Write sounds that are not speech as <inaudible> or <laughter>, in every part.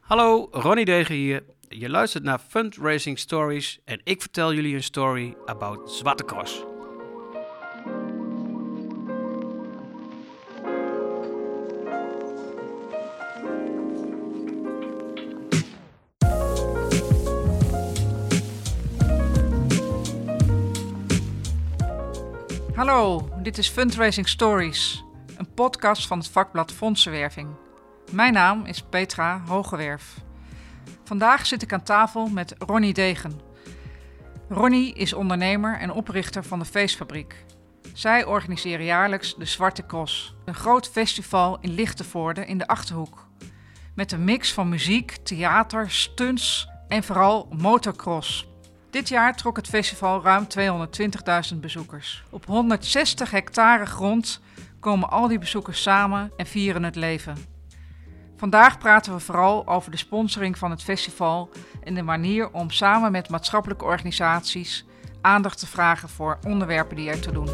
Hallo, Ronnie Degen hier. Je luistert naar Fundraising Stories en ik vertel jullie een story about Zwarte Cross. Hallo, dit is Fundraising Stories, een podcast van het vakblad Fondsenwerving. Mijn naam is Petra Hogewerf. Vandaag zit ik aan tafel met Ronnie Degen. Ronnie is ondernemer en oprichter van de Feestfabriek. Zij organiseren jaarlijks de Zwarte Cross, een groot festival in Lichtenvoorde in de Achterhoek. Met een mix van muziek, theater, stunts en vooral motocross. Dit jaar trok het festival ruim 220.000 bezoekers. Op 160 hectare grond komen al die bezoekers samen en vieren het leven. Vandaag praten we vooral over de sponsoring van het festival en de manier om samen met maatschappelijke organisaties aandacht te vragen voor onderwerpen die ertoe doen.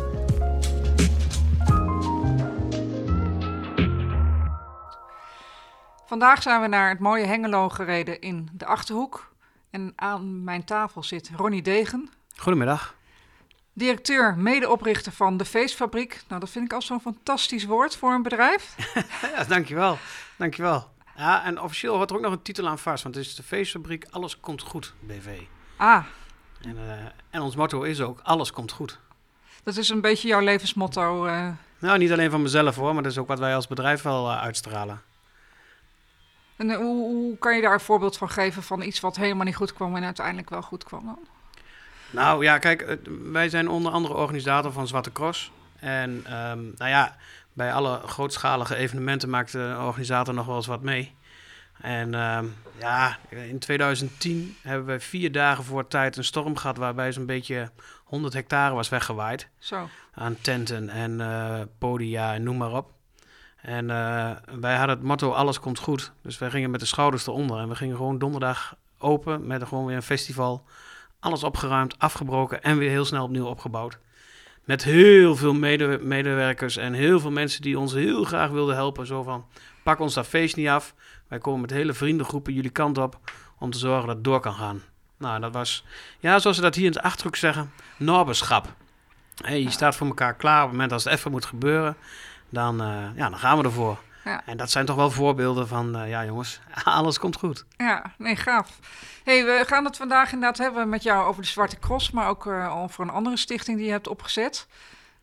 Vandaag zijn we naar het mooie Hengelo gereden in de Achterhoek. En aan mijn tafel zit Ronnie Degen, Goedemiddag. Directeur, medeoprichter van de Feestfabriek. Nou, dat vind ik al zo'n fantastisch woord voor een bedrijf. <laughs> Ja, dankjewel. Dankjewel. Ja, en officieel hoort er ook nog een titel aan vast, want het is de feestfabriek Alles Komt Goed, BV. Ah, En, eh, en ons motto is ook Alles Komt Goed. dat is een beetje jouw levensmotto. eh. Nou, niet alleen van mezelf hoor, maar dat is ook wat wij als bedrijf wel eh, uitstralen. En hoe, hoe kan je daar een voorbeeld van geven van iets wat helemaal niet goed kwam en uiteindelijk wel goed kwam dan? Nou ja, kijk, wij zijn onder andere organisator van Zwarte Cross. En ehm, nou ja, bij alle grootschalige evenementen maakt de organisator nog wel eens wat mee. En ehm, ja, in 2010 hebben we vier dagen voor tijd een storm gehad waarbij zo'n beetje 100 hectare was weggewaaid. Zo. Aan tenten en eh, podia en noem maar op. En eh, wij hadden het motto alles komt goed. Dus wij gingen met de schouders eronder. En we gingen gewoon donderdag open met gewoon weer een festival. Alles opgeruimd, afgebroken en weer heel snel opnieuw opgebouwd. Met heel veel mede- medewerkers en heel veel mensen die ons heel graag wilden helpen. Zo van, pak ons dat feest niet af. Wij komen met hele vriendengroepen jullie kant op om te zorgen dat het door kan gaan. Nou, dat was, ja, zoals ze dat hier in het Achterhoek zeggen, norberschap. Hey, je staat voor elkaar klaar op het moment als het even moet gebeuren. Dan, eh, ja, dan gaan we ervoor. Ja. En dat zijn toch wel voorbeelden van, eh, ja jongens, <laughs> alles komt goed. Ja, nee, gaaf. hey, we gaan het vandaag inderdaad hebben met jou over de Zwarte Cross, maar ook eh, over een andere stichting die je hebt opgezet.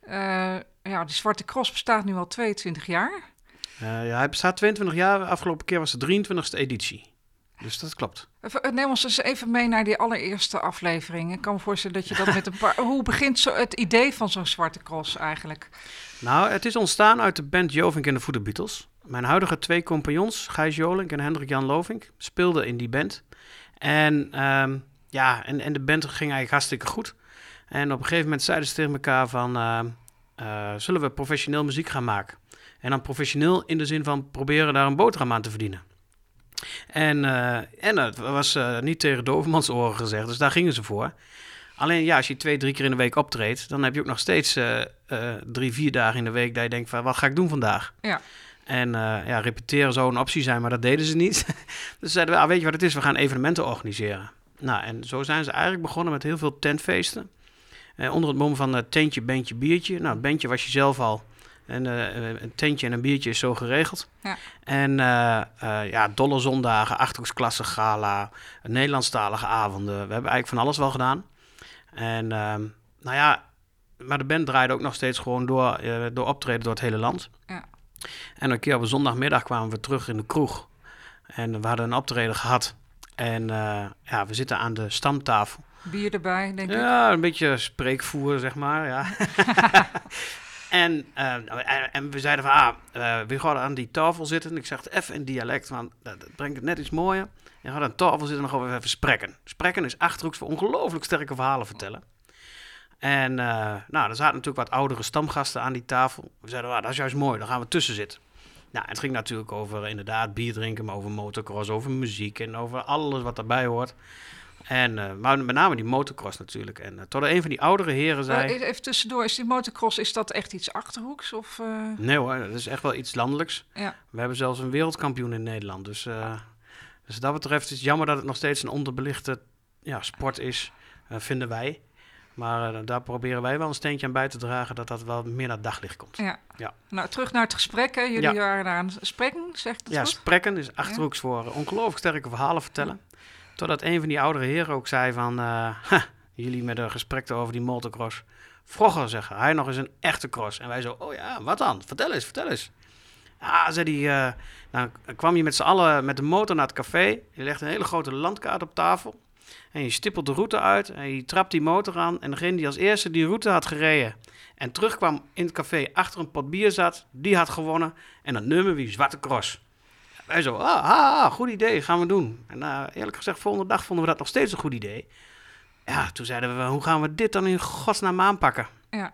Eh, ja, de Zwarte Cross bestaat nu al 22 jaar. Ja, hij bestaat 22 jaar, afgelopen keer was de 23e editie. Dus dat klopt. Neem ons eens even mee naar die allereerste aflevering. Ik kan me voorstellen dat je dat met een paar... <laughs> Hoe begint zo het idee van zo'n Zwarte Cross eigenlijk? Nou, het is ontstaan uit de band Jovink en de Voeder Beatles. Mijn huidige twee compagnons, Gijs Jolink en Hendrik Jan Lovink, speelden in die band. En, ehm, ja, en, en de band ging eigenlijk hartstikke goed. En op een gegeven moment zeiden ze tegen elkaar van... ehm, eh, zullen we professioneel muziek gaan maken? En dan professioneel in de zin van proberen daar een boterham aan te verdienen. En, eh, en dat was eh, niet tegen dovermans oren gezegd, dus daar gingen ze voor. Alleen ja, als je twee, drie keer in de week optreedt, dan heb je ook nog steeds drie, vier dagen in de week dat je denkt van wat ga ik doen vandaag? Ja. En eh, ja, repeteren zou een optie zijn, maar dat deden ze niet. <laughs> dus zeiden we, ah, weet je wat het is, we gaan evenementen organiseren. Nou, en zo zijn ze eigenlijk begonnen met heel veel tentfeesten. Eh, onder het mom van eh, tentje, bandje, biertje. Nou, het bandje was je zelf al. En een tentje en een biertje is zo geregeld. Ja. En ja, dolle zondagen, achterhoeksklasse gala, Nederlandstalige avonden. We hebben eigenlijk van alles wel gedaan. En ehm, nou ja, maar de band draaide ook nog steeds gewoon door, door optreden door het hele land. Ja. En een keer op een zondagmiddag kwamen we terug in de kroeg. En we hadden een optreden gehad. En eh, ja, we zitten aan de stamtafel. Bier erbij, denk ik. Ja, een beetje spreekvoer, zeg maar. Ja. <laughs> en, eh, en, en we zeiden van, ah, eh, we gaan aan die tafel zitten. Ik zeg het even in dialect, want dat, dat brengt het net iets mooier. Je gaat aan tafel zitten en dan gaan we even spreken. Spreken is Achterhoeks voor ongelooflijk sterke verhalen vertellen. En eh, nou, er zaten natuurlijk wat oudere stamgasten aan die tafel. We zeiden, ah, dat is juist mooi, dan gaan we tussen zitten. Nou, het ging natuurlijk over inderdaad bier drinken, maar over motocross, over muziek en over alles wat daarbij hoort. En, eh, maar met name die motocross natuurlijk. En uh, tot een van die oudere heren zei... Uh, even tussendoor, is die motocross, is dat echt iets Achterhoeks? Of. Nee hoor, dat is echt wel iets landelijks. Ja. We hebben zelfs een wereldkampioen in Nederland. Dus Dus wat dat betreft is het jammer dat het nog steeds een onderbelichte ja, sport is, vinden wij. Maar eh, daar proberen wij wel een steentje aan bij te dragen dat dat wel meer naar daglicht komt. Ja. Ja. Nou, terug naar het gesprek. Hè. Jullie Ja. waren aan het spreken, zegt het Ja, goed? sprekken is achterhoeks voor eh, ongelooflijk sterke verhalen vertellen. Totdat een van die oudere heren ook zei van... "Ha, jullie met een gesprek over die motocross. Vroeger zeggen hij nog eens een echte cross. En wij zo, oh ja, wat dan? Vertel eens, vertel eens. Ja, zei hij, eh, dan kwam je met z'n allen met de motor naar het café. Je legt een hele grote landkaart op tafel. En je stippelt de route uit en je trapt die motor aan. En degene die als eerste die route had gereden en terugkwam in het café achter een pot bier zat, die had gewonnen. En dat nummer wie Zwarte Cross. Wij zo, ah, ah, ah, goed idee, gaan we doen. En eh, eerlijk gezegd, volgende dag vonden we dat nog steeds een goed idee. Ja, toen zeiden we, hoe gaan we dit dan in godsnaam aanpakken? Ja.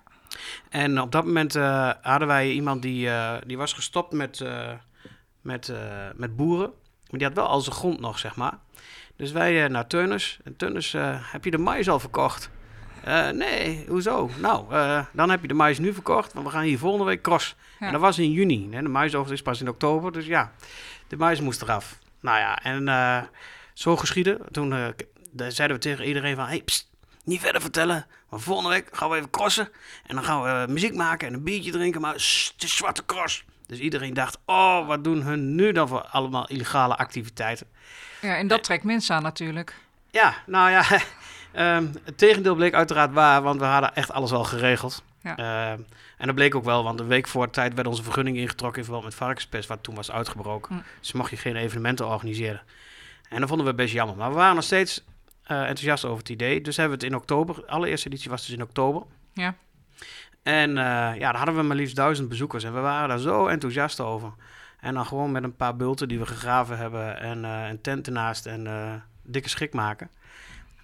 En op dat moment eh, hadden wij iemand die, eh, die was gestopt met, met, met boeren. Maar die had wel al zijn grond nog, zeg maar. Dus wij eh, naar Teunis. En Teunis, eh, heb je de mais al verkocht? Eh, nee, hoezo? Nou, dan heb je de mais nu verkocht, want we gaan hier volgende week cross. Ja. En dat was in juni. Hè? De maisoogst is pas in oktober, dus ja, de mais moest eraf. Nou ja, en zo geschieden. Toen zeiden we tegen iedereen van, hey, pst, niet verder vertellen. Maar volgende week gaan we even crossen. En dan gaan we muziek maken en een biertje drinken, maar is zwarte cross. Dus iedereen dacht, oh, wat doen hun nu dan voor allemaal illegale activiteiten? ja, en dat trekt mensen aan natuurlijk. Ja, nou ja, <laughs> ehm, het tegendeel bleek uiteraard waar, want we hadden echt alles al geregeld. Ja. Ehm, en dat bleek ook wel, want een week voor de tijd werd onze vergunning ingetrokken in verband met varkenspest, wat toen was uitgebroken. Hm. Dus mocht je geen evenementen organiseren. En dat vonden we best jammer. Maar we waren nog steeds eh, enthousiast over het idee. Dus hebben we het in oktober, de allereerste editie was dus in oktober. Ja. En eh, ja, daar hadden we maar liefst duizend bezoekers. En we waren daar zo enthousiast over. En dan gewoon met een paar bulten die we gegraven hebben en eh, een tent ernaast en eh, dikke schik maken.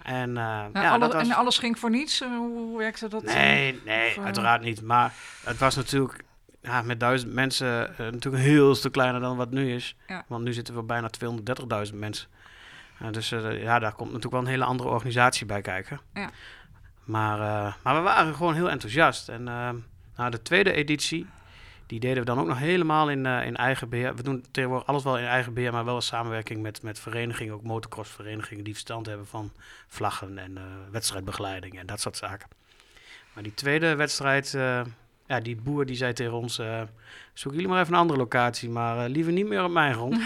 En Nou, ja, alle- dat was... En alles ging voor niets? Hoe, werkte dat? Nee, nee, Of, uiteraard niet. Maar het was natuurlijk ja, met duizend mensen natuurlijk een heel stuk kleiner dan wat nu is. Ja. Want nu zitten we bijna 230.000 mensen. Dus ja, daar komt natuurlijk wel een hele andere organisatie bij kijken. Ja. Maar, eh, maar we waren gewoon heel enthousiast. En eh, nou, de tweede editie, die deden we dan ook nog helemaal in, eh, in eigen beheer. We doen tegenwoordig alles wel in eigen beheer, maar wel in samenwerking met, met verenigingen, ook motocrossverenigingen die verstand hebben van vlaggen en eh, wedstrijdbegeleiding en dat soort zaken. Maar die tweede wedstrijd, ja, die boer die zei tegen ons, zoek jullie maar even een andere locatie, maar liever niet meer op mijn grond.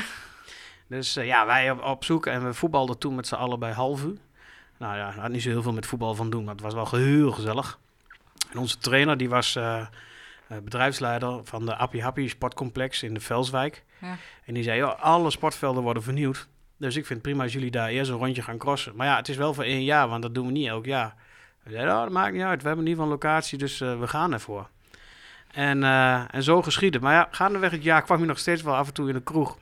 <laughs> dus ja, wij op, op zoek en we voetbalden toen met z'n allen bij Halvu. Nou ja, had niet zo heel veel met voetbal van doen, maar het was wel heel gezellig. En onze trainer die was eh, eh, bedrijfsleider van de Appie Happy sportcomplex in de Velswijk. Ja. En die zei, joh, alle sportvelden worden vernieuwd. Dus ik vind het prima als jullie daar eerst een rondje gaan crossen. Maar ja, het is wel voor één jaar, want dat doen we niet elk jaar. We zeiden, oh, dat maakt niet uit. We hebben in ieder geval een locatie, dus eh, we gaan ervoor. En, en zo geschieden. Maar ja, gaandeweg het jaar kwam je nog steeds wel af en toe in de kroeg.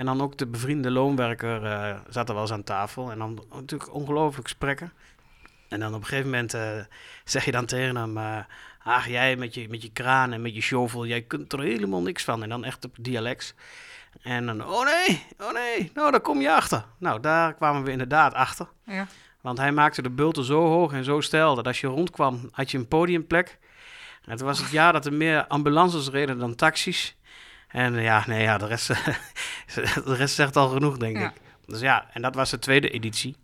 En dan ook de bevriende loonwerker eh, zat er wel eens aan tafel. En dan natuurlijk ongelooflijk gesprekken. En dan op een gegeven moment eh, zeg je dan tegen hem... eh, Ach, jij met je, met je kraan en met je shovel, jij kunt er helemaal niks van. En dan echt op dialect. En dan, oh nee, oh nee, nou daar kom je achter. Nou, daar kwamen we inderdaad achter. Ja. Want hij maakte de bulten zo hoog en zo steil dat als je rondkwam, had je een podiumplek. En het was het jaar dat er meer ambulances reden dan taxis. En eh, ja, nee, ja, de rest, <laughs> de rest zegt al genoeg, denk Ja. ik. Dus ja, en dat was de tweede editie.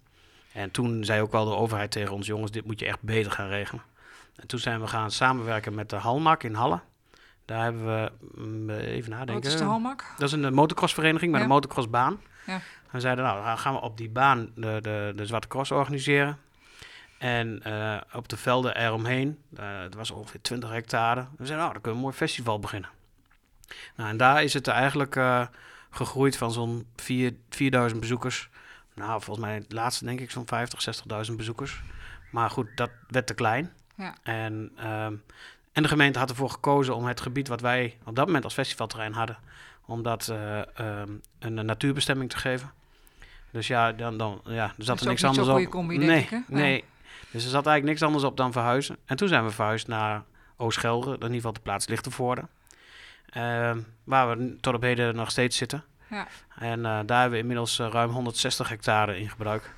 En toen zei ook wel de overheid tegen ons, jongens, dit moet je echt beter gaan regelen. En toen zijn we gaan samenwerken met de Halmak in Halle. Daar hebben we, mm, even nadenken. Wat is de halmak? Dat is een eh, motocrossvereniging met Ja. een motocrossbaan. Ja. We zeiden, nou, dan gaan we op die baan de, de, de Zwarte Cross organiseren. En eh, op de velden eromheen, eh het was ongeveer 20 hectare. We zeiden, nou, dan kunnen we een mooi festival beginnen. Nou, en daar is het eigenlijk eh, gegroeid van zo'n 4 4000 bezoekers. Nou, volgens mij het laatste denk ik zo'n 50, 60.000 bezoekers. Maar goed, dat werd te klein. Ja. En, ehm, en de gemeente had ervoor gekozen om het gebied wat wij op dat moment als festivalterrein hadden, om dat eh, ehm, een, een natuurbestemming te geven. Dus ja, dan, dan ja, er zat er niks anders op. combi, denk nee, ik. Nee. Dus er zat eigenlijk niks anders op dan verhuizen. En toen zijn we verhuisd naar Oost-Gelre, in ieder geval de plaats Lichtenvoorde. Ehm, waar we tot op heden nog steeds zitten. Ja. En eh, daar hebben we inmiddels eh, ruim 160 hectare in gebruik.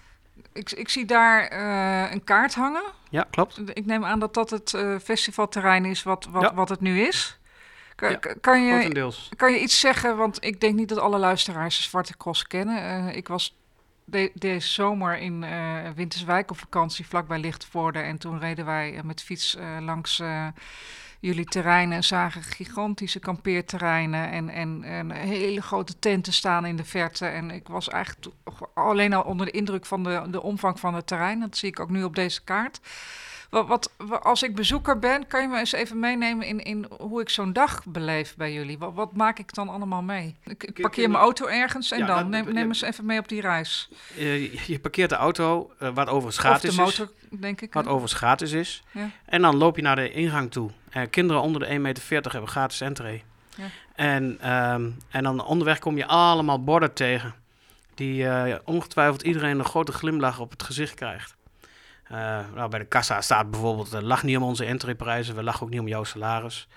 Ik, ik zie daar eh, een kaart hangen. Ja, klopt. Ik neem aan dat dat het festivalterrein is wat, wat, Ja. wat het nu is. Kan, Ja, kan, je, kan je iets zeggen? Want ik denk niet dat alle luisteraars de Zwarte Cross kennen. Ik was de- deze zomer in Winterswijk op vakantie vlakbij Lichtenvoorde. En toen reden wij met fiets langs jullie terreinen en zagen gigantische kampeerterreinen. En, en, en hele grote tenten staan in de verte. En ik was eigenlijk alleen al onder de indruk van de, de omvang van het terrein. Dat zie ik ook nu op deze kaart. Wat, wat, wa- als ik bezoeker ben, kan je me eens even meenemen in, in hoe ik zo'n dag beleef bij jullie? Wat, wat maak ik dan allemaal mee? Ik, parkeer mijn auto ergens en Ja, dan neem, neem eens even mee op die reis. Eh, je- je parkeert de auto, eh, wat overigens Of gratis de is. motor, denk ik. Wat overigens gratis is. Ja. En dan loop je naar de ingang toe. Eh, kinderen onder de 1,40 meter hebben gratis entree. Ja. En, ehm, en dan onderweg kom je allemaal borden tegen. Die eh, ongetwijfeld iedereen een grote glimlach op het gezicht krijgt. Eh, nou, bij de kassa staat bijvoorbeeld, lach niet om onze entreeprijzen, we lachen ook niet om jouw salaris.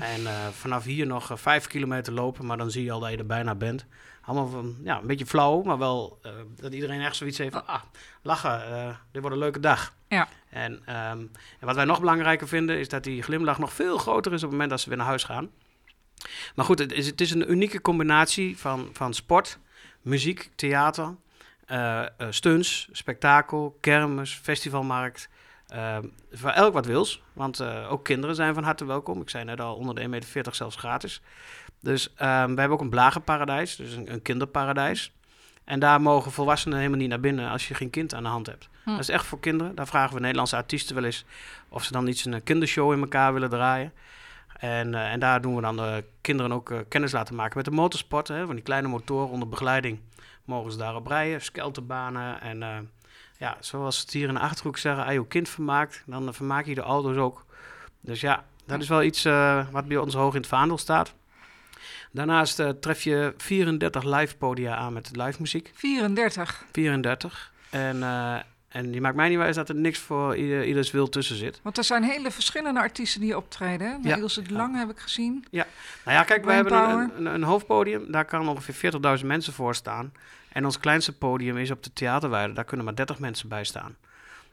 En eh, vanaf hier nog eh, vijf kilometer lopen, maar dan zie je al dat je er bijna bent. Allemaal van, ja, een beetje flauw, maar wel eh, dat iedereen echt zoiets heeft van, ah, lachen, dit wordt een leuke dag. Ja. En, ehm, en wat wij nog belangrijker vinden, is dat die glimlach nog veel groter is op het moment dat ze weer naar huis gaan. Maar goed, het is, het is een unieke combinatie van, van sport, muziek, theater, stunts, spektakel, kermis, festivalmarkt. Eh, voor elk wat wils, want eh, ook kinderen zijn van harte welkom. Ik zei net al, onder de 1,40 meter zelfs gratis. Dus ehm, we hebben ook een blagenparadijs, dus een, een kinderparadijs. En daar mogen volwassenen helemaal niet naar binnen als je geen kind aan de hand hebt. Hm. Dat is echt voor kinderen. Daar vragen we Nederlandse artiesten wel eens of ze dan iets een kindershow in elkaar willen draaien. En, eh, en daar doen we dan de kinderen ook eh, kennis laten maken met de motorsport. Hè, van die kleine motoren onder begeleiding mogen ze daarop rijden. Skelterbanen en eh, ja, zoals het hier in de Achterhoek zeggen, als je kind vermaakt, dan eh, vermaak je de auto's ook. Dus ja, dat is wel iets eh, wat bij ons hoog in het vaandel staat. Daarnaast eh, tref je 34 live podia aan met live muziek. 34. 34. En, en die maakt mij niet wijs dat er niks voor ieder, ieders wil tussen zit. Want er zijn hele verschillende artiesten die optreden. Hè? Ja. Ilse de Lange heb ik gezien. Nou ja, kijk, we hebben een, een, een hoofdpodium. Daar kan ongeveer 40.000 mensen voor staan. En ons kleinste podium is op de theaterweide. Daar kunnen maar 30 mensen bij staan.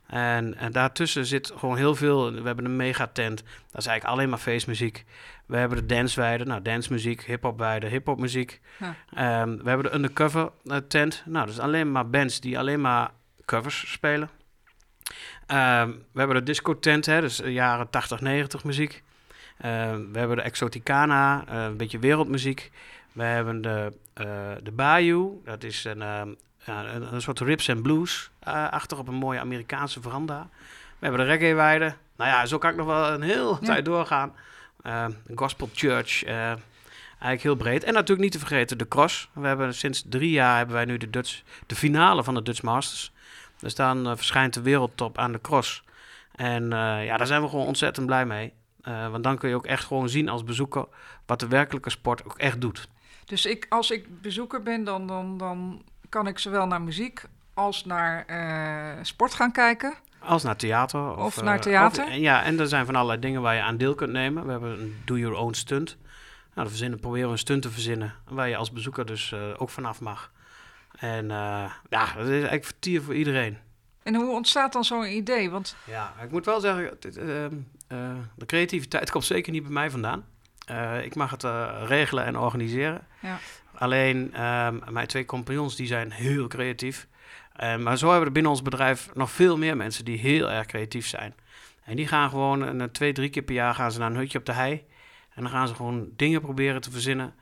En, en daartussen zit gewoon heel veel. We hebben een megatent. Dat is eigenlijk alleen maar feestmuziek. We hebben de danceweide. Nou, dancemuziek. Hip-hopweide. Hip-hopmuziek. Ja. Ehm, we hebben de undercover eh, tent. Nou, dus alleen maar bands die alleen maar covers spelen. Ehm, we hebben de disco tent, hè, dus eh, jaren 80, 90 muziek. Ehm, we hebben de Exoticana, eh, een beetje wereldmuziek. We hebben de, eh de Bayou, dat is een, ehm, een, een soort rips en blues achter op een mooie Amerikaanse veranda. We hebben de reggae-weide. Nou ja, zo kan ik nog wel een heel Ja. tijd doorgaan. Gospel Church, eigenlijk heel breed. En natuurlijk niet te vergeten de cross. We hebben sinds drie jaar hebben wij nu de, Dutch, de finale van de Dutch Masters. Dus dan eh, verschijnt de wereldtop aan de cross. En eh, ja, daar zijn we gewoon ontzettend blij mee. Eh, want dan kun je ook echt gewoon zien als bezoeker wat de werkelijke sport ook echt doet. Dus ik, als ik bezoeker ben, dan, dan, dan kan ik zowel naar muziek als naar sport gaan kijken. Als naar theater. Of, Of naar theater. of- ja, en er zijn van allerlei dingen waar je aan deel kunt nemen. We hebben een do your own stunt. Nou, dan verzinnen, proberen we een stunt te verzinnen waar je als bezoeker dus eh, ook vanaf mag. En eh, ja, dat is eigenlijk vertier voor iedereen. En hoe ontstaat dan zo'n idee? Want Ja, ik moet wel zeggen, ehm, eh, de creativiteit komt zeker niet bij mij vandaan. Eh, ik mag het regelen en organiseren. Ja. Alleen ehm, mijn twee compagnons die zijn heel creatief. Eh, maar zo hebben we binnen ons bedrijf nog veel meer mensen die heel erg creatief zijn. En die gaan gewoon een, twee, drie keer per jaar gaan ze naar een hutje op de hei. En dan gaan ze gewoon dingen proberen te verzinnen.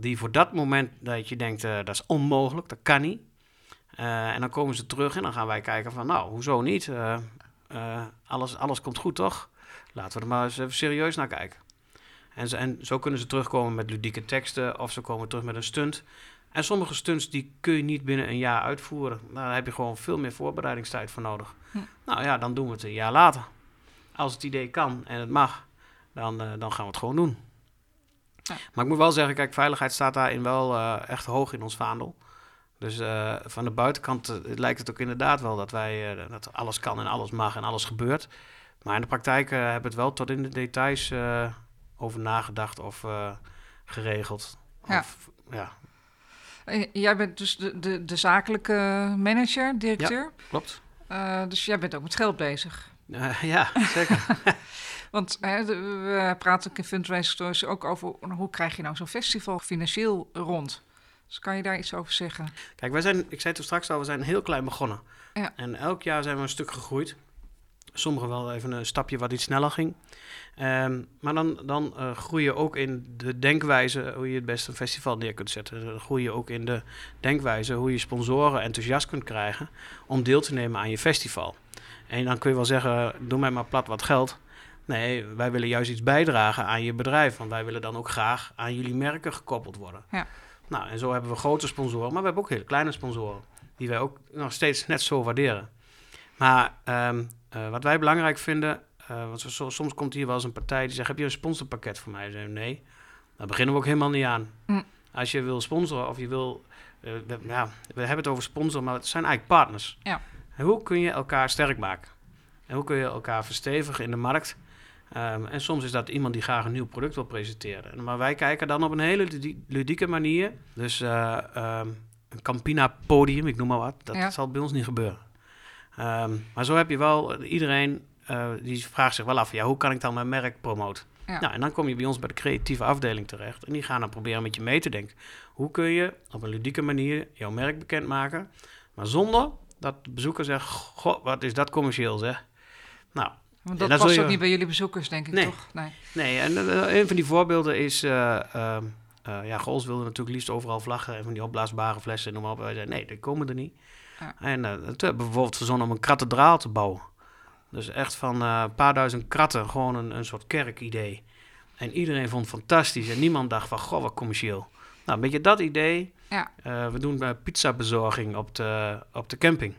Die voor dat moment dat je denkt, eh, dat is onmogelijk, dat kan niet. Eh, en dan komen ze terug en dan gaan wij kijken van, nou, hoezo niet? Eh, alles, alles komt goed, toch? Laten we er maar eens even serieus naar kijken. En, ze, en zo kunnen ze terugkomen met ludieke teksten of ze komen terug met een stunt. En sommige stunts die kun je niet binnen een jaar uitvoeren. Daar heb je gewoon veel meer voorbereidingstijd voor nodig. Hm. Nou ja, dan doen we het een jaar later. Als het idee kan en het mag, dan, dan gaan we het gewoon doen. Ja. Maar ik moet wel zeggen, kijk, veiligheid staat daarin wel eh, echt hoog in ons vaandel. Dus eh, van de buitenkant eh, lijkt het ook inderdaad wel dat wij dat alles kan en alles mag en alles gebeurt. Maar in de praktijk hebben we het wel tot in de details over nagedacht of geregeld. Ja. Of, ja, jij bent dus de, de, de zakelijke manager, directeur. klopt. Eh, dus jij bent ook met geld bezig. Ja, zeker. <laughs> Want hè, we praten ook in Fundraising Stories ook over hoe krijg je nou zo'n festival financieel rond. Dus kan je daar iets over zeggen? Kijk, wij zijn, ik zei toen straks al, we zijn heel klein begonnen. Ja. En elk jaar zijn we een stuk gegroeid. Sommigen wel even een stapje wat iets sneller ging. Ehm, maar dan, dan eh, groei je ook in de denkwijze hoe je het beste een festival neer kunt zetten. Dan groei je ook in de denkwijze hoe je sponsoren enthousiast kunt krijgen om deel te nemen aan je festival. En dan kun je wel zeggen, doe mij maar plat wat geld. Nee, wij willen juist iets bijdragen aan je bedrijf. Want wij willen dan ook graag aan jullie merken gekoppeld worden. Ja. Nou, en zo hebben we grote sponsoren, maar we hebben ook hele kleine sponsoren. Die wij ook nog steeds net zo waarderen. Maar ehm, eh, wat wij belangrijk vinden, eh, want zo- soms komt hier wel eens een partij die zegt: Heb je een sponsorpakket voor mij? Dan zeggen nee, daar beginnen we ook helemaal niet aan. Hm. Als je wil sponsoren of je wil. eh, we, ja, we hebben het over sponsoren, maar het zijn eigenlijk partners. Ja. En hoe kun je elkaar sterk maken? En hoe kun je elkaar verstevigen in de markt? Ehm, en soms is dat iemand die graag een nieuw product wil presenteren. En- Maar wij kijken dan op een hele ludi- ludieke manier. Dus eh, ehm, een Campina-podium, ik noem maar wat. Dat Ja. zal bij ons niet gebeuren. Ehm, maar zo heb je wel eh, iedereen eh, die vraagt zich wel af: ja, hoe kan ik dan mijn merk promoten? Ja. Nou, en dan kom je bij ons bij de creatieve afdeling terecht. En die gaan dan proberen met je mee te denken. Hoe kun je op een ludieke manier jouw merk bekendmaken, maar zonder dat de bezoeker zegt: Goh, wat is dat commercieel zeg? Nou, Want dat past je- ook niet bij jullie bezoekers, denk ik, Nee. toch? Nee. Nee, en eh, een van die voorbeelden is... eh ehm, eh, ja, Gols wilde natuurlijk liefst overal vlaggen... en van die opblaasbare flessen, noem maar op. Wij zeiden, nee, die komen er niet. Ja. En eh, toen hebben we bijvoorbeeld verzonnen om een kathedraal te bouwen. Dus echt van eh, een paar duizend kratten, gewoon een, een soort kerkidee. En iedereen vond het fantastisch. En niemand dacht van, goh, wat commercieel. Nou, een beetje dat idee. Ja. Eh, we doen uh, pizzabezorging op de, op de camping.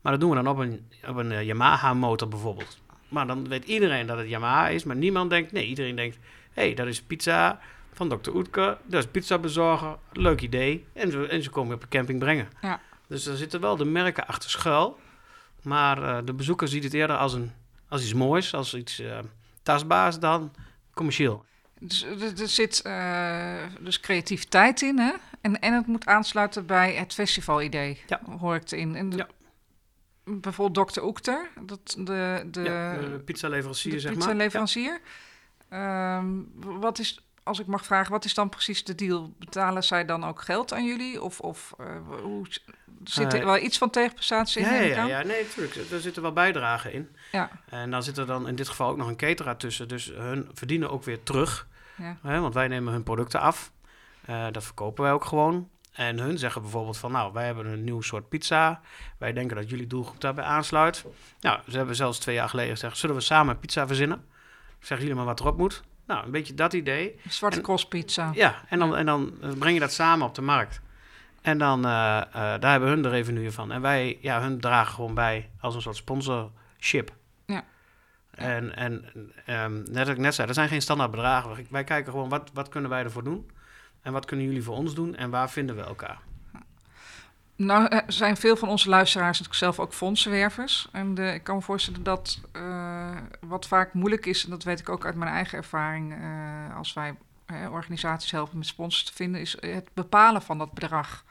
Maar dat doen we dan op een, op een eh, Yamaha-motor bijvoorbeeld. Maar dan weet iedereen dat het Yamaha is, maar niemand denkt... Nee, iedereen denkt, hé, hey, dat is pizza van Dr. Oetker. Dat is pizzabezorger, leuk idee. En ze, en ze komen je op de camping brengen. Ja. Dus er zitten wel de merken achter schuil. Maar eh, de bezoeker ziet het eerder als, een, als iets moois, als iets eh, tastbaars dan commercieel. Dus er, er zit eh, dus creativiteit in, hè? En, en het moet aansluiten bij het festivalidee, Ja. hoor ik erin. En de- Ja. Bijvoorbeeld Dr. Oekter, dat de, de, ja, de pizzaleverancier, de zeg maar. pizzaleverancier. Ehm, wat is, als ik mag vragen, wat is dan precies de deal? Betalen zij dan ook geld aan jullie? Of, of eh, hoe, zit er Eh, wel iets van tegenprestatie in? Ja, ja, ja, nee, natuurlijk. Er zitten wel bijdragen in. Ja. En dan zit er dan in dit geval ook nog een cateraar tussen. Dus hun verdienen ook weer terug. Ja. Hè, want wij nemen hun producten af. Eh, dat verkopen wij ook gewoon. En hun zeggen bijvoorbeeld van, nou, wij hebben een nieuw soort pizza. Wij denken dat jullie doelgroep daarbij aansluit. Nou, ze hebben zelfs twee jaar geleden gezegd, zullen we samen pizza verzinnen? Zeggen jullie maar wat erop moet? Nou, een beetje dat idee. Zwarte En- cross pizza. Ja, en dan, en dan eh, breng je dat samen op de markt. En dan, eh, eh, daar hebben hun de revenue van. En wij, ja, hun dragen gewoon bij als een soort sponsorship. Ja. En, en ehm, net als ik net zei, er zijn geen standaard bedragen. Wij kijken gewoon, wat, wat kunnen wij ervoor doen? En wat kunnen jullie voor ons doen? En waar vinden we elkaar? Nou, er zijn veel van onze luisteraars natuurlijk zelf ook fondsenwervers. En de, ik kan me voorstellen dat eh, wat vaak moeilijk is, en dat weet ik ook uit mijn eigen ervaring, eh, als wij organisaties helpen met sponsors te vinden, is het bepalen van dat bedrag.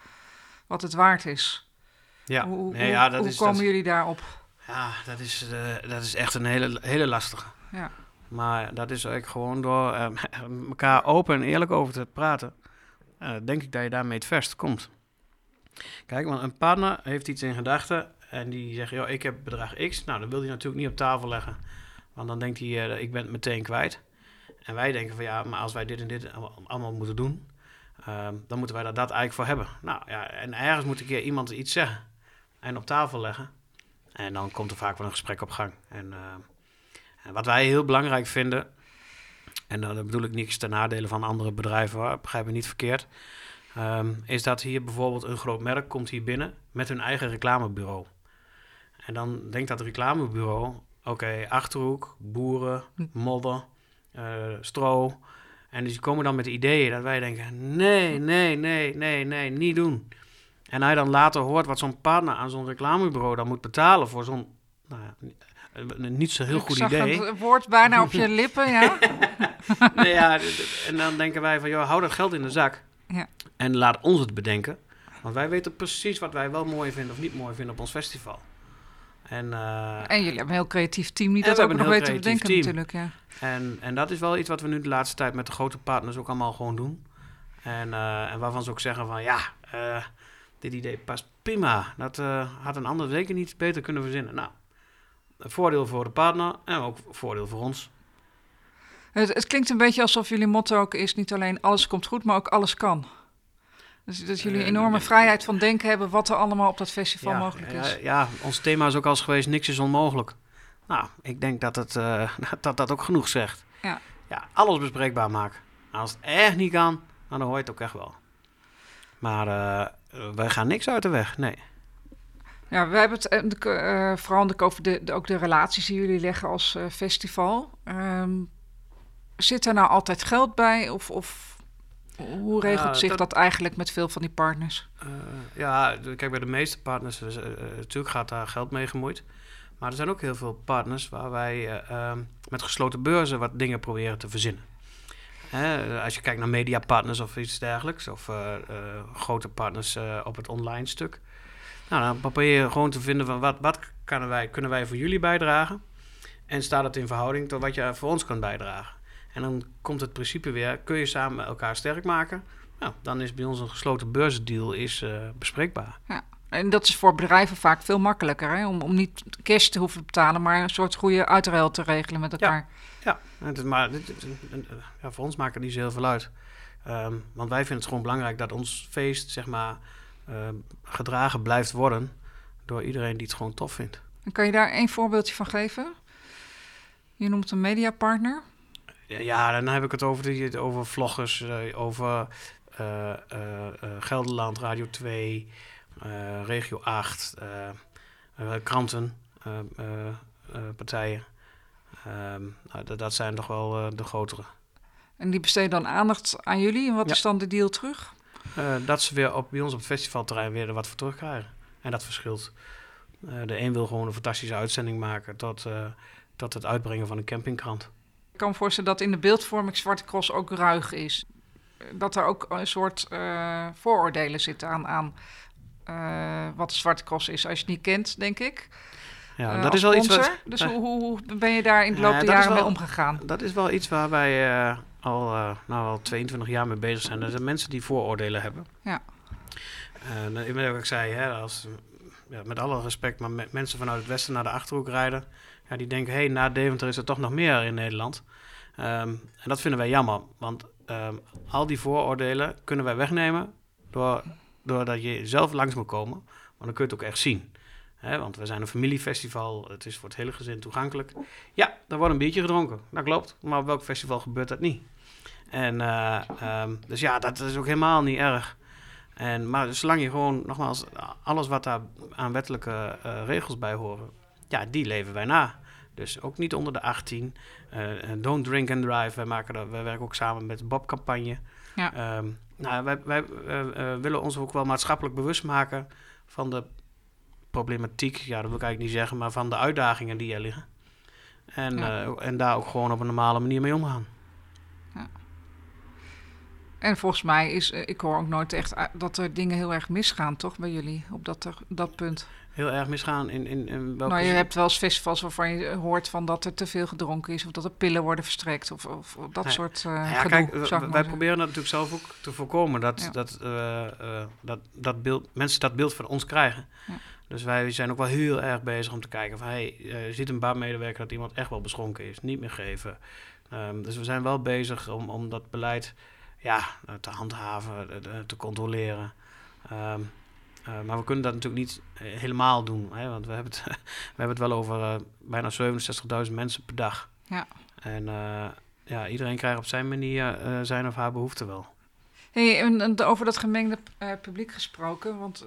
Wat het waard is. Ja, hoe nee, hoe, ja, dat, hoe is, komen dat, jullie daarop? ja dat, is, eh, dat is echt een hele, hele lastige. Ja. Maar dat is eigenlijk gewoon door <laughs> elkaar open en eerlijk over te praten. Eh, denk ik dat je daarmee het verst komt. Kijk, want een partner heeft iets in gedachten en die zegt, joh, ik heb bedrag X. Nou, dan wil hij natuurlijk niet op tafel leggen. Want dan denkt hij, eh, ik ben het meteen kwijt. En wij denken van, ja, maar als wij dit en dit allemaal- moeten doen, ehm, dan moeten wij daar dat eigenlijk voor hebben. Nou ja, en ergens moet een keer iemand iets zeggen en op tafel leggen. En dan komt er vaak wel een gesprek op gang. En, eh, en wat wij heel belangrijk vinden, en dan bedoel ik niks ten nadele van andere bedrijven, begrijp me niet verkeerd, ehm, is dat hier bijvoorbeeld een groot merk komt hier binnen met hun eigen reclamebureau. En dan denkt dat reclamebureau, oké, Achterhoek, boeren, modder, eh, stro. En dus die komen dan met ideeën dat wij denken, nee, nee, nee, nee, nee, niet doen. En hij dan later hoort wat zo'n partner aan zo'n reclamebureau dan moet betalen voor zo'n, nou ja, niet zo heel ik goed zag idee. het woord bijna op je <laughs> lippen, ja. <laughs> ja, en dan denken wij van, joh, hou dat geld in de zak. Ja. En laat ons het bedenken. Want wij weten precies wat wij wel mooi vinden of niet mooi vinden op ons festival. En, eh, En jullie hebben een heel creatief team die dat ook nog weten te bedenken creatief natuurlijk. Ja. En, en dat is wel iets wat we nu de laatste tijd met de grote partners ook allemaal gewoon doen. En, eh, en waarvan ze ook zeggen van ja, eh, dit idee past prima. Dat had een ander zeker niet beter kunnen verzinnen. Nou, voordeel voor de partner en ook een voordeel voor ons. Het, het klinkt een beetje alsof jullie motto ook is niet alleen alles komt goed, maar ook alles kan. Dus dat jullie Eh, enorme vrijheid van denken hebben wat er allemaal op dat festival ja, mogelijk is. Ja, ja, ons thema is ook al eens geweest, niks is onmogelijk. Nou, ik denk dat het, eh, <laughs> dat, dat ook genoeg zegt. Ja. ja, alles bespreekbaar maken. Als het echt niet kan, dan hoor je het ook echt wel. Maar eh, wij gaan niks uit de weg, nee. Ja, we hebben het eh, eh, vooral over de, de- ook de relaties die jullie leggen als eh, festival. Ehm, zit er nou altijd geld bij? Of, of hoe regelt Ja, zich dat- dat eigenlijk met veel van die partners? Eh, ja, kijk, bij de meeste partners, natuurlijk gaat daar geld mee gemoeid. Maar er zijn ook heel veel partners waar wij eh, ehm, met gesloten beurzen wat dingen proberen te verzinnen. Hè, als je kijkt naar mediapartners of iets dergelijks, of grote partners op het online stuk. Nou, dan probeer je gewoon te vinden van wat, wat kunnen, wij, kunnen wij voor jullie bijdragen. En staat het in verhouding tot wat je voor ons kan bijdragen. En dan komt het principe weer, kun je samen elkaar sterk maken? Nou, dan is bij ons een gesloten beursdeal is, eh, bespreekbaar. En dat is voor bedrijven vaak veel makkelijker, hè? Om, om niet cash te hoeven betalen, maar een soort goede uitruil te regelen met elkaar. Ja, het is maar dit- dit- dit- ja, voor ons maakt het niet zo heel veel uit. Ehm, want wij vinden het gewoon belangrijk dat ons feest, zeg maar, ehm, gedragen blijft worden door iedereen die het gewoon tof vindt. En kan je daar één voorbeeldje van geven? Je noemt een mediapartner. Ja, dan heb ik het over, die, over vloggers, eh, over eh, eh, Gelderland, Radio 2, eh, Regio 8, eh, eh, kranten, partijen. Ehm, nou, dat- zijn toch wel de grotere. En die besteden dan aandacht aan jullie. En wat Ja. is dan de deal terug? Eh, dat ze weer op, bij ons op het festivalterrein weer er wat voor terugkrijgen. En dat verschilt. Eh, de een wil gewoon een fantastische uitzending maken tot, tot het uitbrengen van een campingkrant. Ik kan me voorstellen dat in de beeldvorming Zwarte Cross ook ruig is. Dat er ook een soort vooroordelen zitten aan, aan wat de Zwarte Cross is. Als je het niet kent, denk ik. Ja, dat is wel iets wat, Dus hoe, hoe, ben je daar in de loop der jaren mee omgegaan? dat is wel iets waar wij al, eh, nou, al 22 jaar mee bezig zijn. Er zijn mensen die vooroordelen hebben. Ja. En ik weet ook, ik zei, hè, als, ja, met alle respect, maar met mensen vanuit het westen naar de Achterhoek rijden, ja, die denken, hé, hey, na Deventer is er toch nog meer in Nederland. Ehm, en dat vinden wij jammer, want ehm, al die vooroordelen kunnen wij wegnemen door, doordat je zelf langs moet komen, want dan kun je het ook echt zien. Hè, want we zijn een familiefestival, het is voor het hele gezin toegankelijk. Ja, er wordt een biertje gedronken, dat klopt, maar op welk festival gebeurt dat niet? En eh, ehm, dus ja, dat is ook helemaal niet erg. En, maar zolang je gewoon, nogmaals, alles wat daar aan wettelijke eh, regels bij horen, ja, die leven wij na. Dus ook niet onder de 18. Eh, don't drink and drive. Wij, maken dat, wij werken ook samen met de Bob-campagne. Ja. Ehm, nou, wij, wij willen ons ook wel maatschappelijk bewust maken van de problematiek. Ja, dat wil ik eigenlijk niet zeggen, maar van de uitdagingen die er liggen. En, Ja. eh, en daar ook gewoon op een normale manier mee omgaan. En volgens mij is, eh, ik hoor ook nooit echt uit- dat er dingen heel erg misgaan, toch, bij jullie op dat, dat punt. Heel erg misgaan in, in, in welke Nou, je hebt wel eens festivals waarvan je hoort van dat er te veel gedronken is, of dat er pillen worden verstrekt, of, of dat Nee. soort eh Nou ja, gedoe, kijk, wij proberen dat natuurlijk zelf ook te voorkomen. Dat, Ja. dat, eh, eh, dat, dat beeld, mensen dat beeld van ons krijgen. Dus wij zijn ook wel heel erg bezig om te kijken van... hey, eh, ziet een baanmedewerker dat iemand echt wel beschonken is. Niet meer geven. Ehm, dus we zijn wel bezig om, om dat beleid ja, eh, te handhaven, eh, te controleren. Ehm, eh, maar we kunnen dat natuurlijk niet helemaal doen. Hè, want we hebben het, <laughs> we hebben het wel over bijna 67.000 mensen per dag. Ja. En ja, iedereen krijgt op zijn manier zijn of haar behoefte wel. Hey, en, en over dat gemengde publiek gesproken, want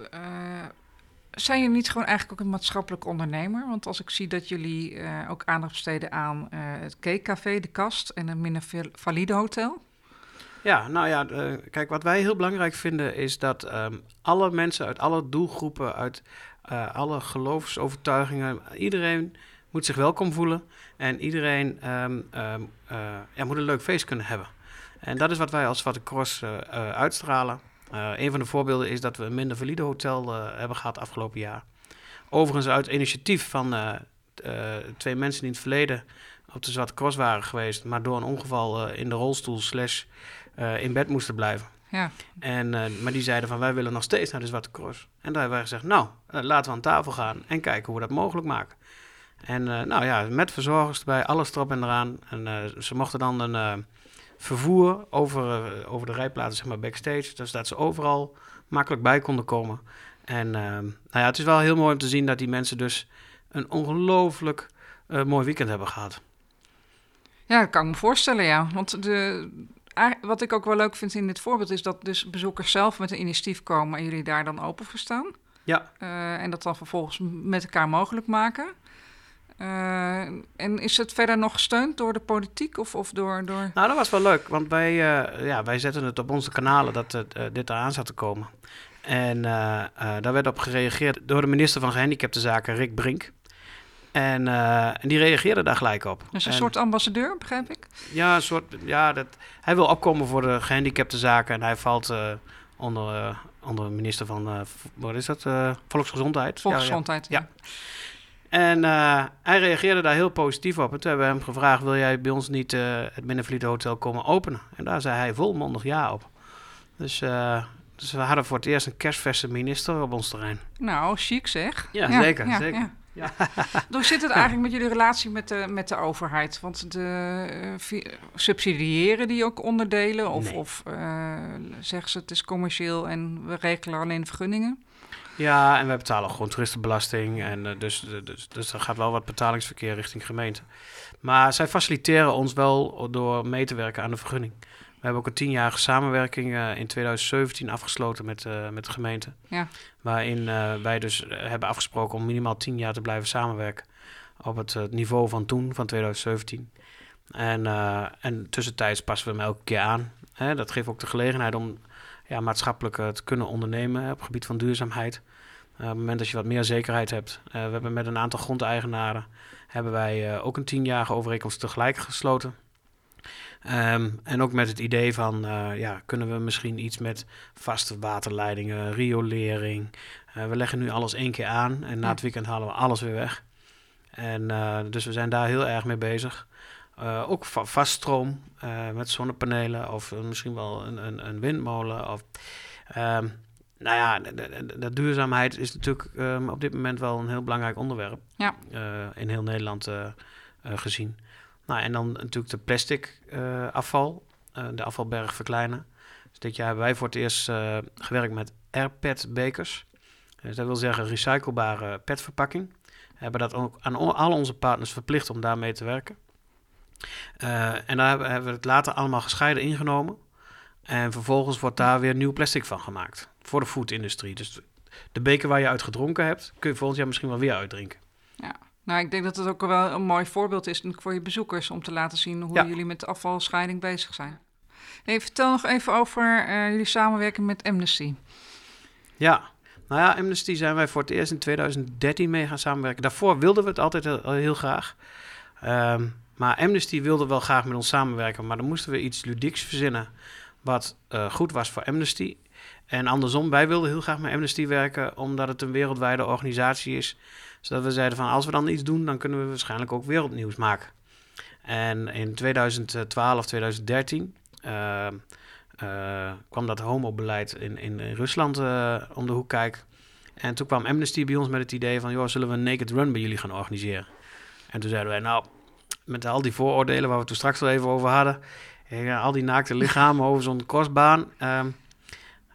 zijn jullie niet gewoon eigenlijk ook een maatschappelijk ondernemer? Want als ik zie dat jullie eh, ook aandacht besteden aan eh, het Cake de Kast en een minder val- valide hotel. Ja, nou ja, eh, kijk, wat wij heel belangrijk vinden is dat ehm, alle mensen uit alle doelgroepen, uit alle geloofsovertuigingen, iedereen moet zich welkom voelen en iedereen ehm, ehm, eh, moet een leuk feest kunnen hebben. En dat is wat wij als Zwarte uitstralen. Eh, een van de voorbeelden is dat we een minder valide hotel eh, hebben gehad afgelopen jaar. overigens uit initiatief van eh, twee mensen die in het verleden op de Zwarte Cross waren geweest, maar door een ongeval in de rolstoel slash in bed moesten blijven. Ja. En, maar die zeiden van wij willen nog steeds naar de Zwarte Cross. En daar hebben wij gezegd, nou, laten we aan tafel gaan en kijken hoe we dat mogelijk maken. En nou ja, met verzorgers erbij, alles erop en eraan. En ze mochten dan een vervoer over, eh, over de rijplaatsen, zeg maar backstage. Dus dat ze overal makkelijk bij konden komen. En eh, nou ja, het is wel heel mooi om te zien dat die mensen dus een ongelooflijk eh, mooi weekend hebben gehad. Ja, dat kan ik me voorstellen, ja. Want de, wat ik ook wel leuk vind in dit voorbeeld is dat dus bezoekers zelf met een initiatief komen en jullie daar dan open voor staan. Ja. En dat dan vervolgens met elkaar mogelijk maken. Eh, en is het verder nog gesteund door de politiek of, of door, door... Nou, dat was wel leuk, want wij, eh, ja, wij zetten het op onze kanalen dat het, eh, dit eraan zat te komen. En daar werd op gereageerd door de minister van Gehandicaptenzaken, Rick Brink. En, en die reageerde daar gelijk op. Dus een En- soort ambassadeur, begrijp ik? Ja, een soort, ja dat, hij wil opkomen voor de gehandicaptenzaken en hij valt onder, onder de minister van, wat is dat, Eh, Volksgezondheid. Ja, ja. Volksgezondheid. Ja. En eh, hij reageerde daar heel positief op. En toen hebben we hem gevraagd: wil jij bij ons niet eh, het Binnenvliet Hotel komen openen? En daar zei hij volmondig ja op. Dus, eh, dus we hadden voor het eerst een kerstverse minister op ons terrein. Nou, chic zeg. Ja, zeker, zeker. Ja. <laughs> Hoe zit het eigenlijk met jullie relatie met de, met de overheid? Want de, subsidiëren die ook onderdelen? Of, Nee. of zeggen ze het is commercieel en we regelen alleen vergunningen? Ja, en wij betalen gewoon toeristenbelasting. En eh, dus, dus, dus er gaat wel wat betalingsverkeer richting gemeente. Maar zij faciliteren ons wel door mee te werken aan de vergunning. We hebben ook een tienjarige samenwerking eh, in 2017 afgesloten met, eh, met de gemeente. Ja. Waarin wij dus hebben afgesproken om minimaal tien jaar te blijven samenwerken. Op het niveau van toen, van 2017. En, en tussentijds passen we hem elke keer aan. Hè, dat geeft ook de gelegenheid om ja, maatschappelijk eh, te kunnen ondernemen op het gebied van duurzaamheid. Eh, op het moment dat je wat meer zekerheid hebt. Eh, we hebben met een aantal grondeigenaren hebben wij ook een tienjarige overeenkomst tegelijk gesloten. Ehm, en ook met het idee van, ja, kunnen we misschien iets met vaste waterleidingen, riolering. We leggen nu alles één keer aan en na het weekend halen we alles weer weg. En dus we zijn daar heel erg mee bezig. Eh, ook va- vaststroom eh, met zonnepanelen of eh, misschien wel een, een, een windmolen. Of, ehm, nou ja, de, de- de- de duurzaamheid is natuurlijk ehm, op dit moment wel een heel belangrijk onderwerp. Ja. in heel Nederland gezien. Nou, en dan natuurlijk de plastic afval, de afvalberg verkleinen. Dus dit jaar hebben wij voor het eerst gewerkt met AirPet-bekers. Dus dat wil zeggen recyclebare petverpakking. We hebben dat ook aan al onze partners verplicht om daarmee te werken. Eh, en daar hebben, we het later allemaal gescheiden ingenomen. En vervolgens wordt daar weer nieuw plastic van gemaakt. Voor de foodindustrie. Dus de- beker waar je uit gedronken hebt, kun je volgend jaar misschien wel weer uitdrinken. Nou, ik denk dat het ook wel een mooi voorbeeld is voor je bezoekers om te laten zien hoe Ja. jullie met de afvalscheiding bezig zijn. Hey, vertel nog even over eh, jullie samenwerking met Amnesty. Ja, nou ja, Amnesty zijn wij voor het eerst in 2013 mee gaan samenwerken. Daarvoor wilden we het altijd heel, heel graag. Ehm, maar Amnesty wilde wel graag met ons samenwerken, maar dan moesten we iets ludieks verzinnen wat eh, goed was voor Amnesty. En andersom, wij wilden heel graag met Amnesty werken, omdat het een wereldwijde organisatie is. Zodat we zeiden van, als we dan iets doen, dan kunnen we waarschijnlijk ook wereldnieuws maken. En in 2012, 2013 eh, eh, kwam dat homobeleid in, in, in Rusland om de hoek kijken. En toen kwam Amnesty bij ons met het idee van, joh, zullen we een naked run bij jullie gaan organiseren? En toen zeiden wij, nou, met al die vooroordelen waar we toen straks al even over hadden, ja, al die naakte <laughs> lichamen over zo'n kostbaan. ehm,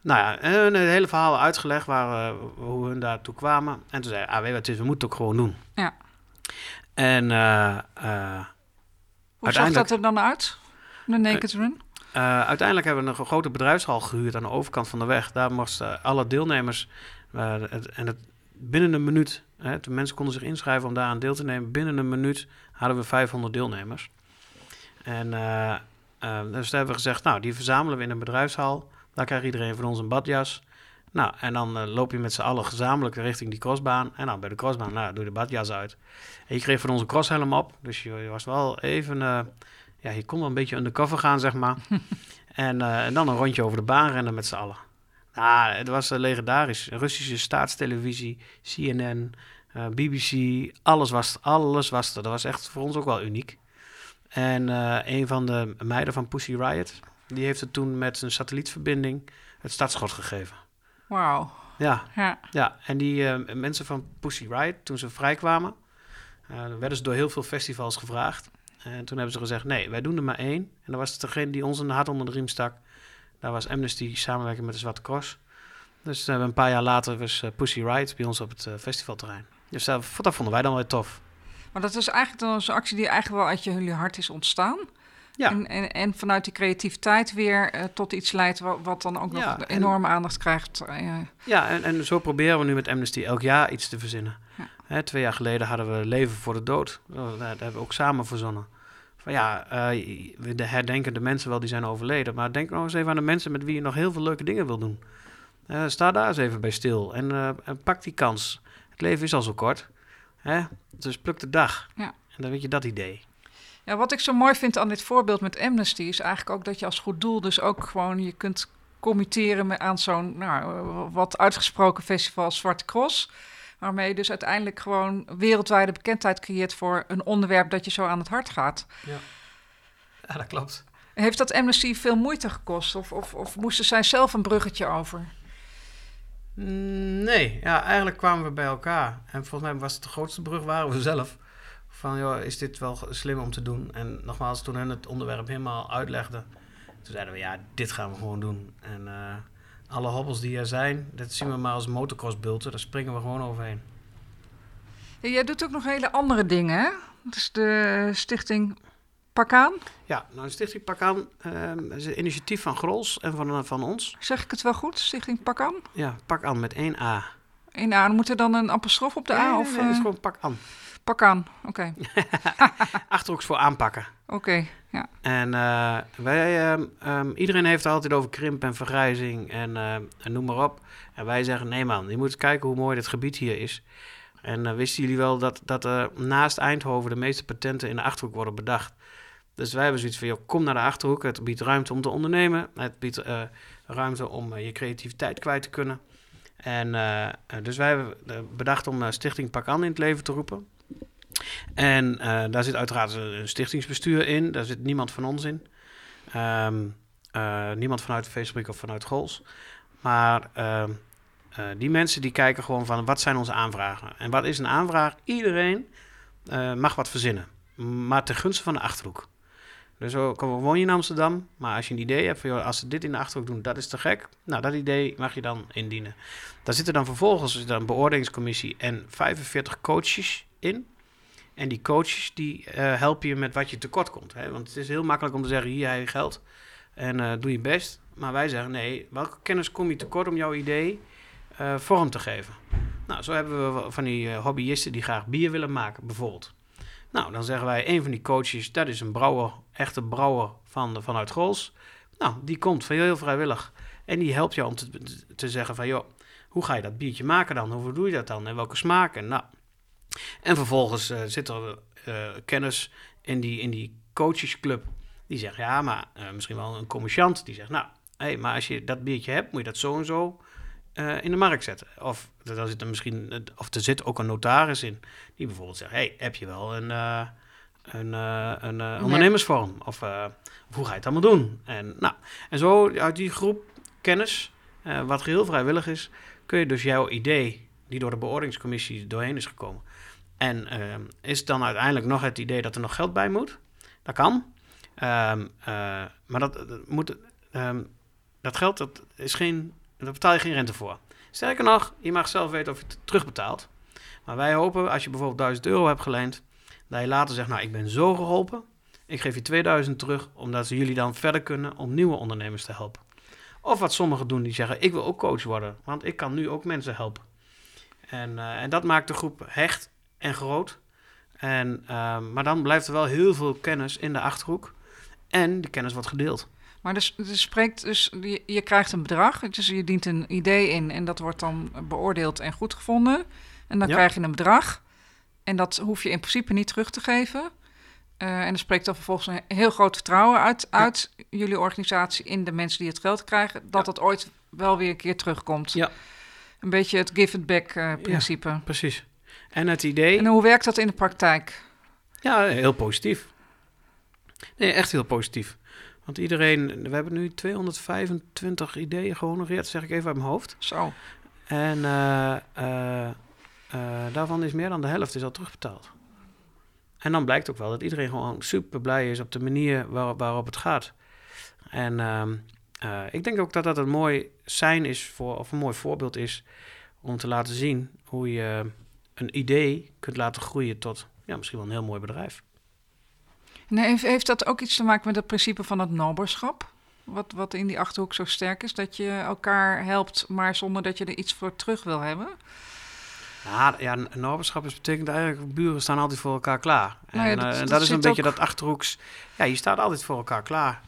nou ja, en hun het hele verhaal uitgelegd waar, eh, hoe hun daartoe kwamen. En toen zei ah, weet je wat het is, we moeten het ook gewoon doen. Ja. En eh, eh, Hoe zag dat er dan uit? De Naked Run? Eh, uiteindelijk hebben we een grote bedrijfshal gehuurd aan de overkant van de weg. Daar moesten alle deelnemers, eh, het, en het, binnen een minuut, hè, de mensen konden zich inschrijven om daar aan deel te nemen. Binnen een minuut hadden we 500 deelnemers. En eh, dus hebben we gezegd, nou, die verzamelen we in een bedrijfshal. Daar krijgt iedereen van ons een badjas. Nou, en dan eh, loop je met z'n allen gezamenlijk richting die crossbaan. En dan bij de crossbaan, nou, doe je de badjas uit. En je kreeg van ons een crosshelm op. Dus je, je was wel even... ja, je kon wel een beetje undercover gaan, zeg maar. <laughs> en, en dan een rondje over de baan rennen met z'n allen. Nou, het was legendarisch. Russische staatstelevisie, CNN, eh, BBC, alles was, alles was er. Dat was echt voor ons ook wel uniek. En eh, een van de meiden van Pussy Riot, die heeft het toen met een satellietverbinding het startschot gegeven. Wauw. Ja, Ja. ja. en die eh, mensen van Pussy Riot, toen ze vrijkwamen, werden ze door heel veel festivals gevraagd. En toen hebben ze gezegd, nee, wij doen er maar één. En dat was het degene die ons een hart onder de riem stak. Daar was Amnesty samenwerking met de Zwarte Cross. Dus een paar jaar later was Pussy Riot bij ons op het festivalterrein. Dus dat, dat vonden wij dan wel tof. Maar dat is eigenlijk dan zo'n actie die eigenlijk wel uit je- jullie hart is ontstaan. Ja. En, en, en vanuit die creativiteit weer eh, tot iets leidt wat, wat dan ook nog Ja, en- enorme aandacht krijgt. eh, Ja, en, en zo proberen we nu met Amnesty elk jaar iets te verzinnen. Ja. Hè, twee jaar geleden hadden we Leven voor de Dood. Oh, Dat hebben we ook samen verzonnen. Van ja, eh, we de- herdenken de mensen wel die zijn overleden. Maar denk nou eens even aan de mensen met wie je nog heel veel leuke dingen wil doen. Sta daar eens even bij stil en, en pak die kans. Het leven is al zo kort. Hè? Dus pluk de dag. Ja. En dan weet je dat idee. Ja, wat ik zo mooi vind aan dit voorbeeld met Amnesty is eigenlijk ook dat je als goed doel dus ook gewoon je kunt committeren aan zo'n nou, wat uitgesproken festival als Zwarte Cross. Waarmee je dus uiteindelijk gewoon wereldwijde bekendheid creëert voor een onderwerp dat je zo aan het hart gaat. Ja, dat klopt. Heeft dat Amnesty veel moeite gekost? Of, of, of moesten zij zelf een bruggetje over? Mm, Nee, ja, eigenlijk kwamen we bij elkaar. En volgens mij was het de grootste brug waren we zelf. Van, joh, is dit wel slim om te doen? En nogmaals, toen hen het onderwerp helemaal uitlegden... toen zeiden we, ja, dit gaan we gewoon doen. En eh, alle hobbels die er zijn, dat zien we maar als motocrossbulten. Daar springen we gewoon overheen. Ja, jij doet ook nog hele andere dingen, hè? Dat is de stichting Pak aan. Ja, nou, de Stichting Pak aan ehm, is een initiatief van Grols en van, van ons. Zeg ik het wel goed? Stichting Pak aan? Ja, Pak aan met één A. Eén A. Moet er dan een apostrof op de Nee, A? nee, Of, nee, het is eh, gewoon Pak aan. Pak aan. Oké. <laughs> Achterhoeks voor aanpakken. Oké. Ja. En eh, wij, ehm, ehm, iedereen heeft het altijd over krimp en vergrijzing en, eh, en noem maar op. En wij zeggen, nee man, je moet kijken hoe mooi dit gebied hier is. En eh, wisten jullie wel dat, dat naast Eindhoven de meeste patenten in de Achterhoek worden bedacht? Dus wij hebben zoiets van, joh, kom naar de Achterhoek. Het biedt ruimte om te ondernemen. Het biedt eh, ruimte om eh, je creativiteit kwijt te kunnen. En eh, dus wij hebben bedacht om Stichting Pak An in het leven te roepen. En daar zit uiteraard een stichtingsbestuur in. Daar zit niemand van ons in. Ehm, eh, niemand vanuit Facebook of vanuit Gols. Maar ehm, eh, die mensen die kijken gewoon van wat zijn onze aanvragen. En wat is een aanvraag? Iedereen mag wat verzinnen. Maar ten gunste van de Achterhoek. Dus ook al woon je in Amsterdam, maar als je een idee hebt van joh, als ze dit in de Achterhoek doen, dat is te gek. Nou, dat idee mag je dan indienen. Daar zitten dan vervolgens er een beoordelingscommissie en 45 coaches in. En die coaches die eh, helpen je met wat je tekort komt. Hè? Want het is heel makkelijk om te zeggen, hier heb je geld en eh, doe je best. Maar wij zeggen, nee, welke kennis kom je tekort om jouw idee eh, vorm te geven? Nou, zo hebben we van die hobbyisten die graag bier willen maken, bijvoorbeeld. Nou, dan zeggen wij, een van die coaches, dat is een brouwer, echte brouwer van, vanuit Gools. Nou, die komt heel vrijwillig. En die helpt jou om te, te zeggen van, joh, hoe ga je dat biertje maken dan? Hoe doe je dat dan? En welke smaken? Nou, en vervolgens eh, zit er eh, kennis in die, in die coachesclub. Die zegt, ja, maar eh, misschien wel een commerciant. Die zegt, nou, hé, maar als je dat biertje hebt, moet je dat zo en zo eh, in de markt zetten. Of er zit er misschien, of er zit ook een notaris in. Die bijvoorbeeld zegt, hey, heb je wel een, eh, een, eh, een eh, ondernemersvorm? Of, eh, of hoe ga je het allemaal doen? En, nou, en zo uit die groep kennis, eh, wat geheel vrijwillig is, kun je dus jouw idee, die door de beoordelingscommissie doorheen is gekomen, en is dan uiteindelijk nog het idee dat er nog geld bij moet? Dat kan. Ehm, eh, maar dat, dat, moet, ehm, dat geld, dat is geen, daar betaal je geen rente voor. Sterker nog, je mag zelf weten of je het terugbetaalt. Maar wij hopen, als je bijvoorbeeld 1000 euro hebt geleend, dat je later zegt, nou, ik ben zo geholpen. Ik geef je 2000 terug, omdat ze jullie dan verder kunnen om nieuwe ondernemers te helpen. Of wat sommigen doen, die zeggen, ik wil ook coach worden, want ik kan nu ook mensen helpen. En, eh, en dat maakt de groep hecht en groot. En, ehm, maar dan blijft er wel heel veel kennis in de Achterhoek. En die kennis wordt gedeeld. Maar dus, dus spreekt dus, je, je krijgt een bedrag, dus je dient een idee in en dat wordt dan beoordeeld en goedgevonden. En dan Ja. krijg je een bedrag en dat hoef je in principe niet terug te geven. Eh, en er spreekt dan vervolgens een heel groot vertrouwen uit, uit jullie organisatie in de mensen die het geld krijgen, dat het ooit wel weer een keer terugkomt. Ja. Een beetje het give it back eh, principe. Precies. En het idee... En hoe werkt dat in de praktijk? Ja, heel positief. Nee, echt heel positief. Want iedereen, we hebben nu 225 ideeën gehonoreerd, zeg ik even uit mijn hoofd. Zo. En uh, uh, uh, daarvan is meer dan de helft is al terugbetaald. En dan blijkt ook wel dat iedereen gewoon super blij is op de manier waar, waarop het gaat. En ehm, ik denk ook dat dat een mooi zijn is voor, of een mooi voorbeeld is om te laten zien hoe je een idee kunt laten groeien tot ja, misschien wel een heel mooi bedrijf. Nee, heeft, heeft dat ook iets te maken met het principe van het naberschap? Wat, wat in die achterhoek zo sterk is, dat je elkaar helpt, maar zonder dat je er iets voor terug wil hebben? Ja, ja naberschap is betekent eigenlijk, buren staan altijd voor elkaar klaar. Nou en, dat, uh, en dat, is een beetje dat achterhoeks, ja, je staat altijd voor elkaar klaar.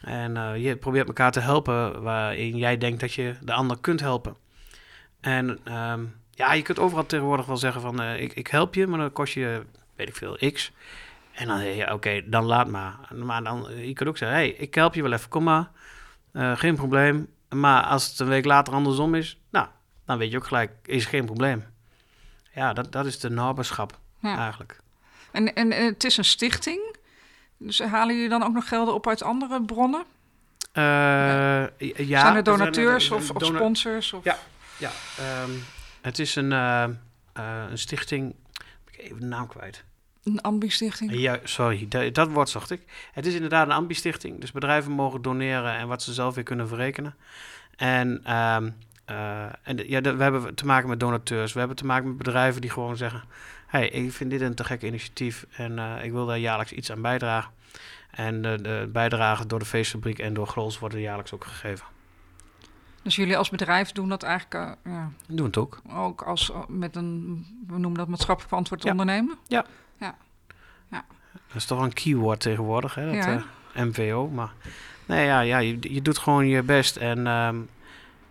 En uh, je probeert elkaar te helpen waarin jij denkt dat je de ander kunt helpen. En um, ja, je kunt overal tegenwoordig wel zeggen van, uh, ik, ik help je, maar dan kost je, weet ik veel, x. En dan ja, oké, dan laat maar. Maar dan, je kunt ook zeggen, hey, ik help je wel even, kom maar. Uh, geen probleem. Maar als het een week later andersom is, nou, dan weet je ook gelijk, is geen probleem. Ja, dat, dat is de naberschap ja. eigenlijk. En, en het is een stichting, dus halen jullie dan ook nog gelden op uit andere bronnen? Uh, ja. ja. Zijn er donateurs of, of sponsors? Of? Ja, ja um, het is een, uh, een stichting, ik even de naam kwijt. Een ambi-stichting? Ja, sorry, dat, dat woord zocht ik. Het is inderdaad een ambi-stichting. Dus bedrijven mogen doneren en wat ze zelf weer kunnen verrekenen. En, um, uh, en ja, we hebben te maken met donateurs. We hebben te maken met bedrijven die gewoon zeggen... hey, ik vind dit een te gek initiatief en uh, ik wil daar jaarlijks iets aan bijdragen. En de, de bijdragen door de feestfabriek en door Grols worden jaarlijks ook gegeven. Dus jullie als bedrijf doen dat eigenlijk... Uh, ja, doen het ook. Ook als met een, we noemen dat maatschappelijk verantwoord ja. ondernemen? Ja. Dat is toch wel een keyword tegenwoordig, hè? Dat, ja. uh, MVO. Maar nee, ja, ja je, je doet gewoon je best. En, um,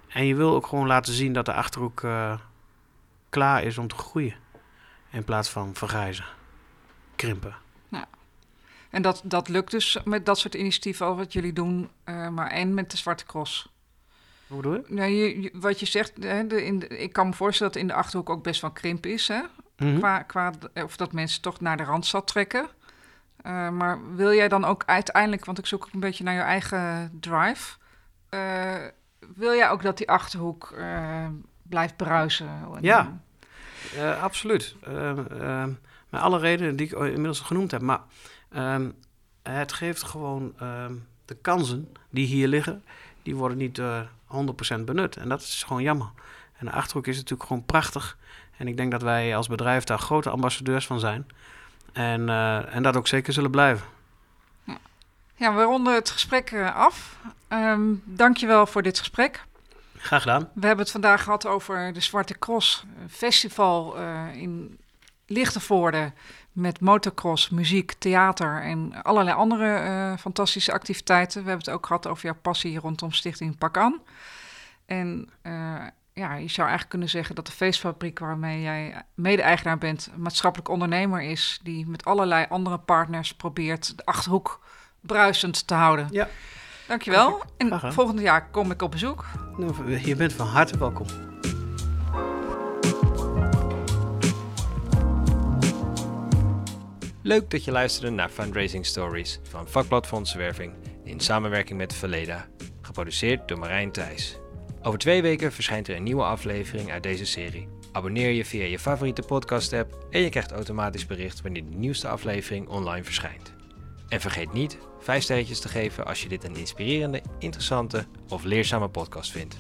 en je wil ook gewoon laten zien dat de Achterhoek uh, klaar is om te groeien. In plaats van vergrijzen. Krimpen. Ja. En dat, dat lukt dus met dat soort initiatieven al wat jullie doen. uh, maar en met de Zwarte Cross. Hoe bedoel je? Nou, je, je, wat je zegt, hè, de, in de, ik kan me voorstellen dat in de Achterhoek ook best wel krimp is. Hè? Mm -hmm. qua, qua, of dat mensen toch naar de Randstad trekken. Uh, maar wil jij dan ook uiteindelijk, want ik zoek ook een beetje naar je eigen drive. Uh, wil jij ook dat die Achterhoek uh, blijft bruisen? Ja, absoluut. met alle redenen die ik inmiddels genoemd heb. Maar ehm, het geeft gewoon ehm, de kansen die hier liggen, die worden niet 100% benut. En dat is gewoon jammer. En de Achterhoek is natuurlijk gewoon prachtig. En ik denk dat wij als bedrijf daar grote ambassadeurs van zijn. En, uh, en dat ook zeker zullen blijven. Ja, we ronden het gesprek uh, af. Um, dankjewel voor dit gesprek. Graag gedaan. We hebben het vandaag gehad over de Zwarte Cross Festival uh, in Lichtenvoorde. Met motocross, muziek, theater en allerlei andere uh, fantastische activiteiten. We hebben het ook gehad over jouw passie rondom Stichting Pak Aan. En uh, ja, je zou eigenlijk kunnen zeggen dat de feestfabriek waarmee jij mede-eigenaar bent, een maatschappelijk ondernemer is, die met allerlei andere partners probeert de achterhoek bruisend te houden. Ja. Dankjewel. En volgend jaar kom ik op bezoek. Je bent van harte welkom. Leuk dat je luisterde naar Fundraising Stories van Vakblad Fondsenwerving in samenwerking met Verleda, geproduceerd door Marijn Thijs. Over twee weken verschijnt er een nieuwe aflevering uit deze serie. Abonneer je via je favoriete podcast-app en je krijgt automatisch bericht wanneer de nieuwste aflevering online verschijnt. En vergeet niet 5 sterretjes te geven als je dit een inspirerende, interessante of leerzame podcast vindt.